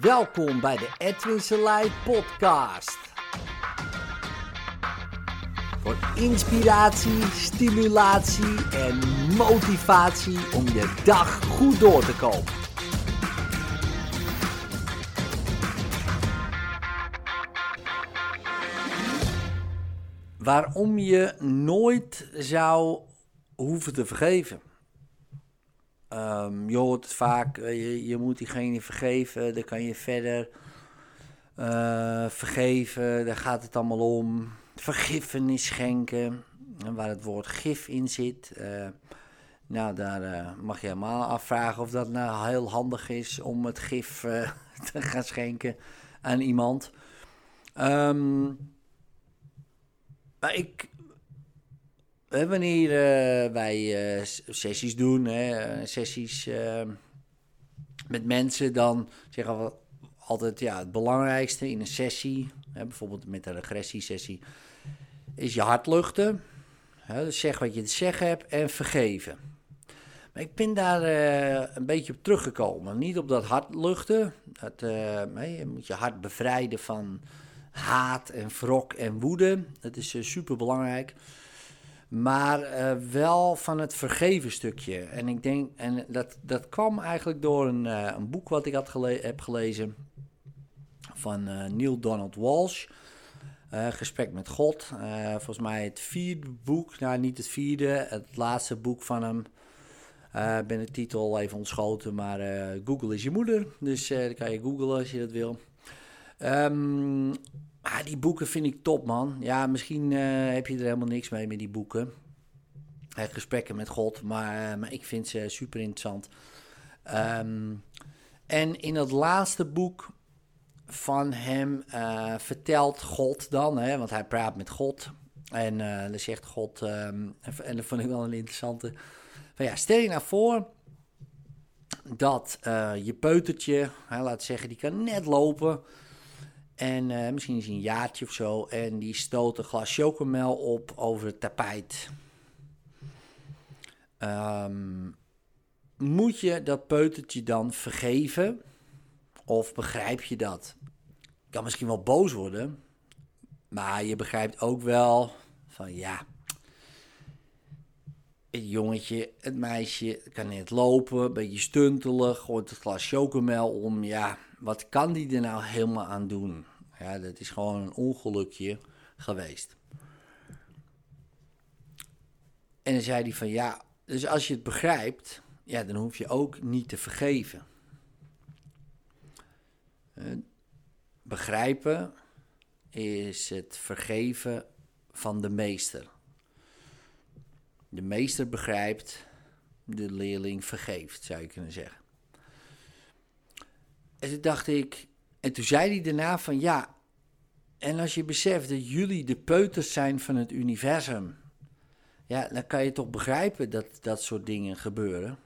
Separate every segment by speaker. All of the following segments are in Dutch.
Speaker 1: Welkom bij de Edwin Selei podcast. Voor inspiratie, stimulatie en motivatie om je dag goed door te komen. Waarom je nooit zou hoeven te vergeven. Ehm, je hoort het vaak, eh, je, je moet diegene vergeven, dan kan je verder eh, vergeven, daar gaat het allemaal om. Vergiffenis schenken, waar het woord gif in zit. Uh, nou, daar mag je helemaal afvragen of dat nou heel handig is om het gif te gaan schenken aan iemand. Um, maar ik, wanneer uh, wij uh, sessies doen, hè, sessies uh, met mensen, dan zeggen we altijd ja, het belangrijkste in een sessie, hè, bijvoorbeeld met een regressiesessie, is je hart luchten. Hè, dus zeg wat je te zeggen hebt en vergeven. Maar ik ben daar een beetje op teruggekomen. Niet op dat hart luchten. Je moet je hart bevrijden van haat en wrok en woede. Dat is super belangrijk. Maar uh, wel van het vergeven stukje. En ik denk, en dat, dat kwam eigenlijk door een, uh, een boek wat ik had gele heb gelezen van uh, Neil Donald Walsh. Gesprek met God. volgens mij het vierde boek, nou niet het vierde, het laatste boek van hem. Ik ben de titel even ontschoten, maar Google is je moeder. Dus dan kan je googlen als je dat wil. Um, ah, die boeken vind ik top, man. Ja, misschien uh, heb je er helemaal niks mee met die boeken. Uh, gesprekken met God, maar, uh, maar ik vind ze super interessant. Um, en in het laatste boek van hem vertelt God dan, hè, want hij praat met God. En dan zegt God, um, en dat vond ik wel een interessante. Van ja, stel je nou voor dat je peutertje, laat zeggen, die kan net lopen. En uh, misschien is een jaartje of zo. En die stoot een glas chocomel op over het tapijt. Um, moet je dat peutertje dan vergeven? Of begrijp je dat? Je kan misschien wel boos worden. Maar je begrijpt ook wel van ja. Het jongetje, het meisje kan net lopen, een beetje stuntelig, gooit het glas chocomel om. Ja, wat kan die er nou helemaal aan doen? Ja, dat is gewoon een ongelukje geweest. En dan zei hij van ja, dus als je het begrijpt, ja, dan hoef je ook niet te vergeven. Begrijpen is het vergeven van de meester. De meester begrijpt, de leerling vergeeft, zou je kunnen zeggen. En toen dacht ik, en toen zei hij daarna van ja, en als je beseft dat jullie de peuters zijn van het universum, ja, dan kan je toch begrijpen dat dat soort dingen gebeuren.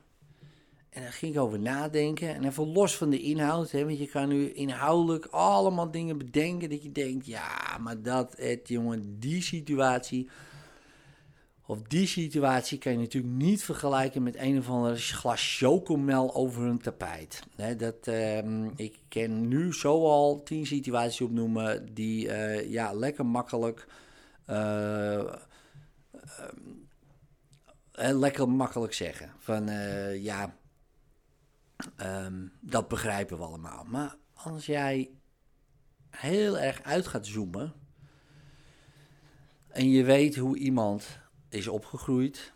Speaker 1: En daar ging ik over nadenken. En even los van de inhoud, hè, want je kan nu inhoudelijk allemaal dingen bedenken dat je denkt, ja, maar dat, het, jongen, die situatie of die situatie kan je natuurlijk niet vergelijken met een of ander glas chocomel over een tapijt. dat, uh, ik ken nu zo al tien situaties opnoemen die uh, ja, lekker makkelijk. Uh, lekker makkelijk zeggen. Van ja, um, dat begrijpen we allemaal. Maar als jij heel erg uit gaat zoomen. En je weet hoe iemand is opgegroeid.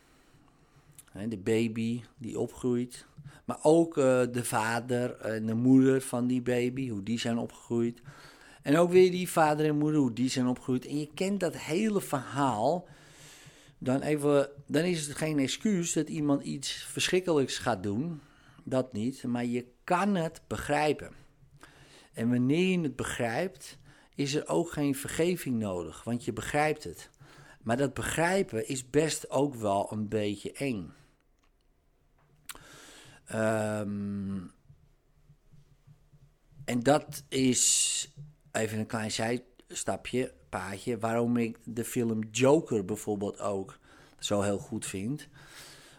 Speaker 1: De baby die opgroeit. Maar ook uh, de vader en de moeder van die baby, hoe die zijn opgegroeid. En ook weer die vader en moeder, hoe die zijn opgegroeid. En je kent dat hele verhaal. Dan, even, dan is het geen excuus dat iemand iets verschrikkelijks gaat doen. Dat niet. Maar je kan het begrijpen. En wanneer je het begrijpt, is er ook geen vergeving nodig. Want je begrijpt het. Maar dat begrijpen is best ook wel een beetje eng. Um, en dat is even een klein zijstapje, paadje, waarom ik de film Joker bijvoorbeeld ook zo heel goed vind.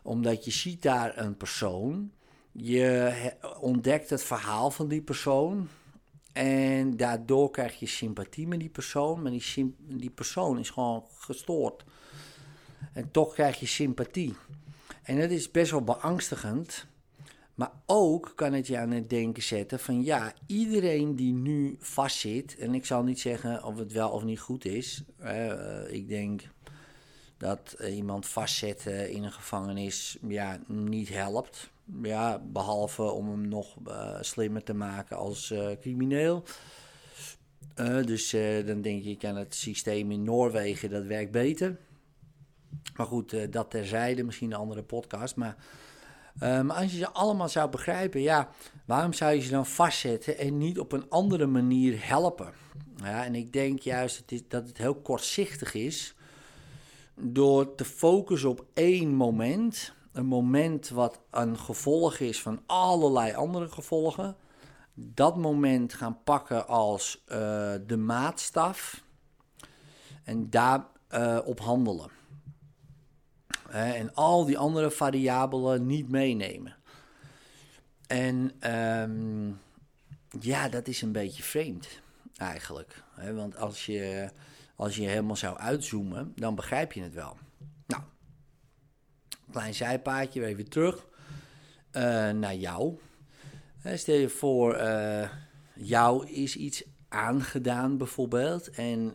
Speaker 1: Omdat je ziet daar een persoon, je ontdekt het verhaal van die persoon. En daardoor krijg je sympathie met die persoon, maar die, die persoon is gewoon gestoord. En toch krijg je sympathie. En dat is best wel beangstigend. Maar ook kan het je aan het denken zetten van ja, iedereen die nu vastzit, en ik zal niet zeggen of het wel of niet goed is. Uh, ik denk dat iemand vastzetten in een gevangenis ja, niet helpt. Ja, behalve om hem nog uh, slimmer te maken als uh, crimineel. dus dan denk ik aan het systeem in Noorwegen, dat werkt beter. Maar goed, dat terzijde, misschien een andere podcast. Maar maar als je ze allemaal zou begrijpen, ja, waarom zou je ze dan vastzetten en niet op een andere manier helpen? Ja, en ik denk juist dat het, dat het heel kortzichtig is door te focussen op één moment. Een moment wat een gevolg is van allerlei andere gevolgen. Dat moment gaan pakken als uh, de maatstaf en daarop uh, op handelen en al die andere variabelen niet meenemen. En ehm, ja, dat is een beetje vreemd eigenlijk. Hè? Want als je, als je helemaal zou uitzoomen, dan begrijp je het wel. Klein zijpaadje, even terug uh, naar jou. Stel je voor, uh, jou is iets aangedaan bijvoorbeeld. En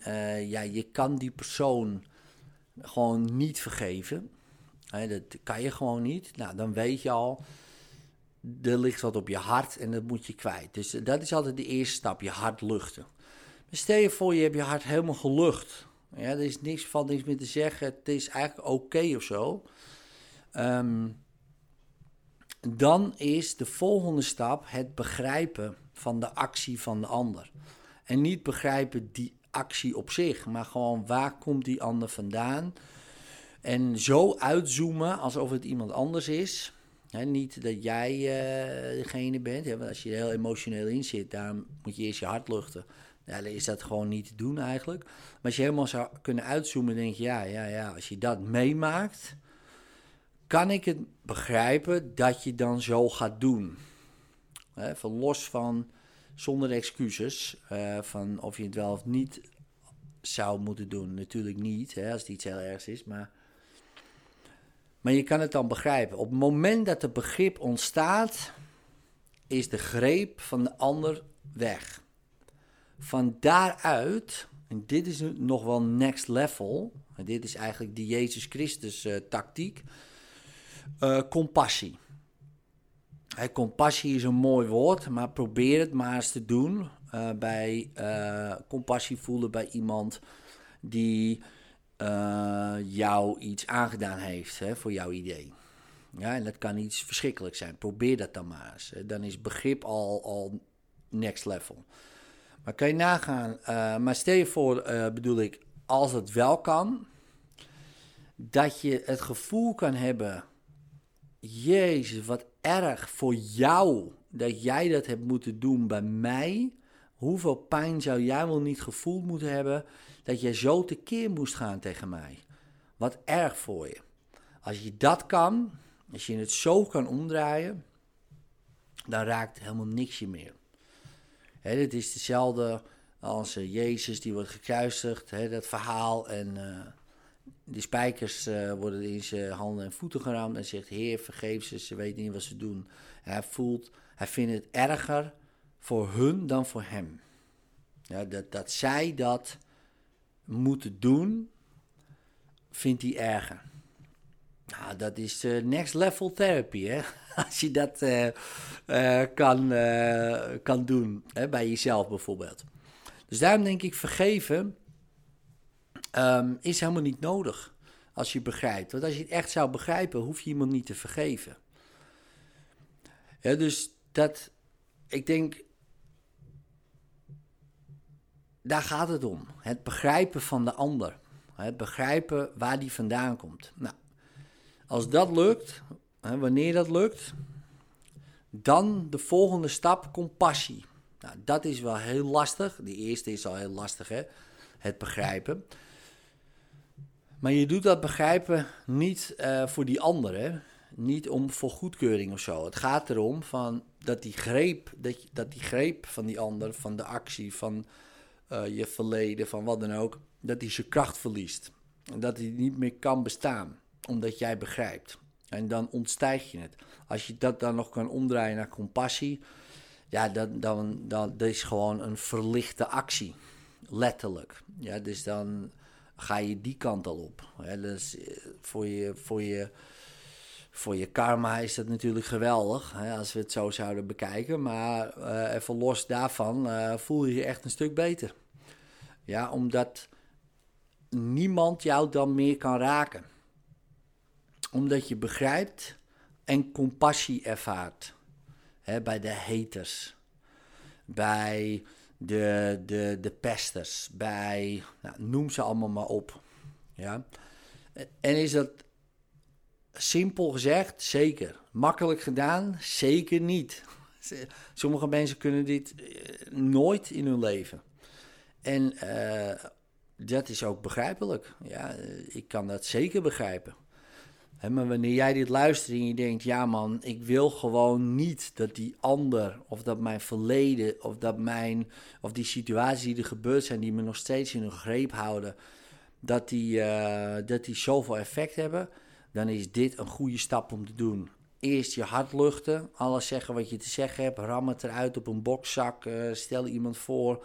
Speaker 1: ja, je kan die persoon gewoon niet vergeven dat kan je gewoon niet. Nou, dan weet je al, er ligt wat op je hart en dat moet je kwijt. Dus eh, dat is altijd de eerste stap, je hart luchten. Stel je voor, je hebt je hart helemaal gelucht. Ja, er is niks van niks meer te zeggen. Het is eigenlijk oké of zo. Ehm, dan is de volgende stap het begrijpen van de actie van de ander. En niet begrijpen die actie op zich, maar gewoon waar komt die ander vandaan? En zo uitzoomen alsof het iemand anders is. niet dat jij uh, degene bent. want als je er heel emotioneel in zit, dan moet je eerst je hart luchten. Ja, dan is dat gewoon niet te doen eigenlijk. Maar als je helemaal zou kunnen uitzoomen, denk je, ja, ja, ja, als je dat meemaakt, kan ik het begrijpen dat je dan zo gaat doen. van los van, zonder excuses, uh, van of je het wel of niet zou moeten doen. Natuurlijk niet, hè, als het iets heel ergs is, maar maar je kan het dan begrijpen. Op het moment dat het begrip ontstaat, is de greep van de ander weg. Van daaruit, en dit is nog wel next level, en dit is eigenlijk de Jezus Christus uh, tactiek, uh, compassie. Hey, compassie is een mooi woord, maar probeer het maar eens te doen. Uh, bij compassie voelen bij iemand die jou iets aangedaan heeft hè, voor jouw idee. Ja, en dat kan iets verschrikkelijks zijn. Probeer dat dan maar eens. Dan is begrip al, al next level. Maar kan je nagaan, maar stel je voor, bedoel ik, als het wel kan, dat je het gevoel kan hebben, Jezus, wat erg voor jou dat jij dat hebt moeten doen bij mij. Hoeveel pijn zou jij wel niet gevoeld moeten hebben dat je zo tekeer moest gaan tegen mij. Wat erg voor je. Als je dat kan, als je het zo kan omdraaien, dan raakt helemaal niks je meer. Het is hetzelfde als uh, Jezus die wordt gekruisigd, hè, dat verhaal. En uh, die spijkers uh, worden in zijn handen en voeten geramd. En zegt, Heer, vergeef ze, ze weten niet wat ze doen. hij voelt, hij vindt het erger voor hun dan voor hem. Ja, dat, dat zij dat moeten doen, vindt hij erger. Nou, dat is uh, next level therapy, hè? Als je dat uh, kan, kan doen, hè? bij jezelf bijvoorbeeld. Dus daarom denk ik, vergeven um, is helemaal niet nodig als je begrijpt. Want als je het echt zou begrijpen, hoef je iemand niet te vergeven. Dus dat, ik denk, daar gaat het om. Het begrijpen van de ander. Het begrijpen waar die vandaan komt. Nou, als dat lukt, wanneer dat lukt, dan de volgende stap, compassie. Nou, dat is wel heel lastig. De eerste is al heel lastig, hè? het begrijpen. Maar je doet dat begrijpen niet uh, voor die anderen, niet om voor goedkeuring of zo. Het gaat erom van dat die greep, dat, dat die greep van die ander, van de actie, van eh, je verleden, van wat dan ook, dat die zijn kracht verliest. En dat die niet meer kan bestaan, omdat jij begrijpt. En dan ontstijg je het. Als je dat dan nog kan omdraaien naar compassie, ja, dan, dan, dan dat is gewoon een verlichte actie. Letterlijk. Ja, dus dan ga je die kant al op. Ja, dus eh, voor je, voor je, voor je karma is dat natuurlijk geweldig, hè, als we het zo zouden bekijken. Maar uh, even los daarvan uh, voel je je echt een stuk beter. Ja, omdat niemand jou dan meer kan raken. Omdat je begrijpt en compassie ervaart. Hè, bij de haters. Bij de, de, de pesters. Bij, nou, noem ze allemaal maar op. Ja. En is dat simpel gezegd? Zeker. Makkelijk gedaan? Zeker niet. Sommige mensen kunnen dit eh, nooit in hun leven. En uh, dat is ook begrijpelijk. Ja, ik kan dat zeker begrijpen. Maar wanneer jij dit luistert en je denkt, ja man, ik wil gewoon niet dat die ander, of dat mijn verleden, of dat mijn, of die situaties die er gebeurd zijn, die me nog steeds in hun greep houden, dat die, uh, dat die zoveel effect hebben, dan is dit een goede stap om te doen. Eerst je hart luchten, alles zeggen wat je te zeggen hebt, ram het eruit op een bokszak, uh, stel iemand voor,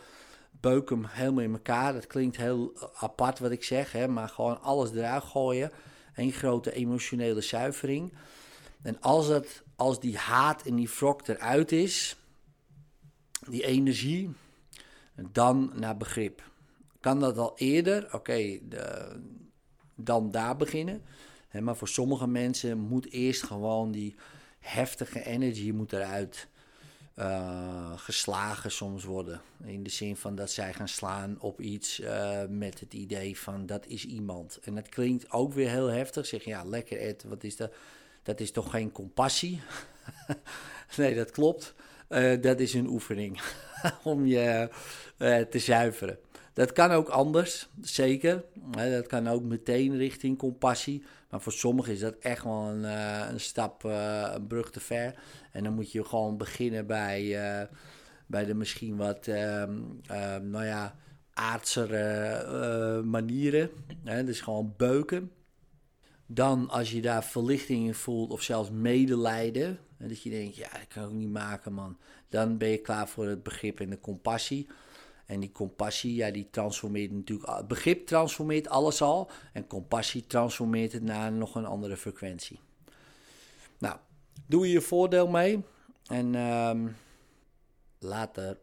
Speaker 1: beuk hem helemaal in elkaar. Dat klinkt heel apart wat ik zeg, hè, maar gewoon alles eruit gooien. Een grote emotionele zuivering. En als, het, als die haat en die wrok eruit is, die energie, dan naar begrip. Kan dat al eerder? Oké, dan daar beginnen. maar voor sommige mensen moet eerst gewoon die heftige energie moet eruit. Uh, geslagen soms worden. In de zin van dat zij gaan slaan op iets uh, met het idee van dat is iemand. En dat klinkt ook weer heel heftig. Zeg ja, lekker Ed, wat is dat? Dat is toch geen compassie? nee, dat klopt. Uh, dat is een oefening om je te zuiveren. Dat kan ook anders, zeker. dat kan ook meteen richting compassie. Maar voor sommigen is dat echt wel een, uh, een stap, uh, een brug te ver. En dan moet je gewoon beginnen bij, uh, bij de misschien wat, ehm, ehm, nou ja, aardsere manieren. Dus gewoon beuken. Dan als je daar verlichting in voelt of zelfs medelijden. En dat je denkt, ja, dat kan ik ook niet maken man. Dan ben je klaar voor het begrip en de compassie. En die compassie, ja, die transformeert natuurlijk. Begrip transformeert alles al. En compassie transformeert het naar nog een andere frequentie. Nou, doe je je voordeel mee. En um, later.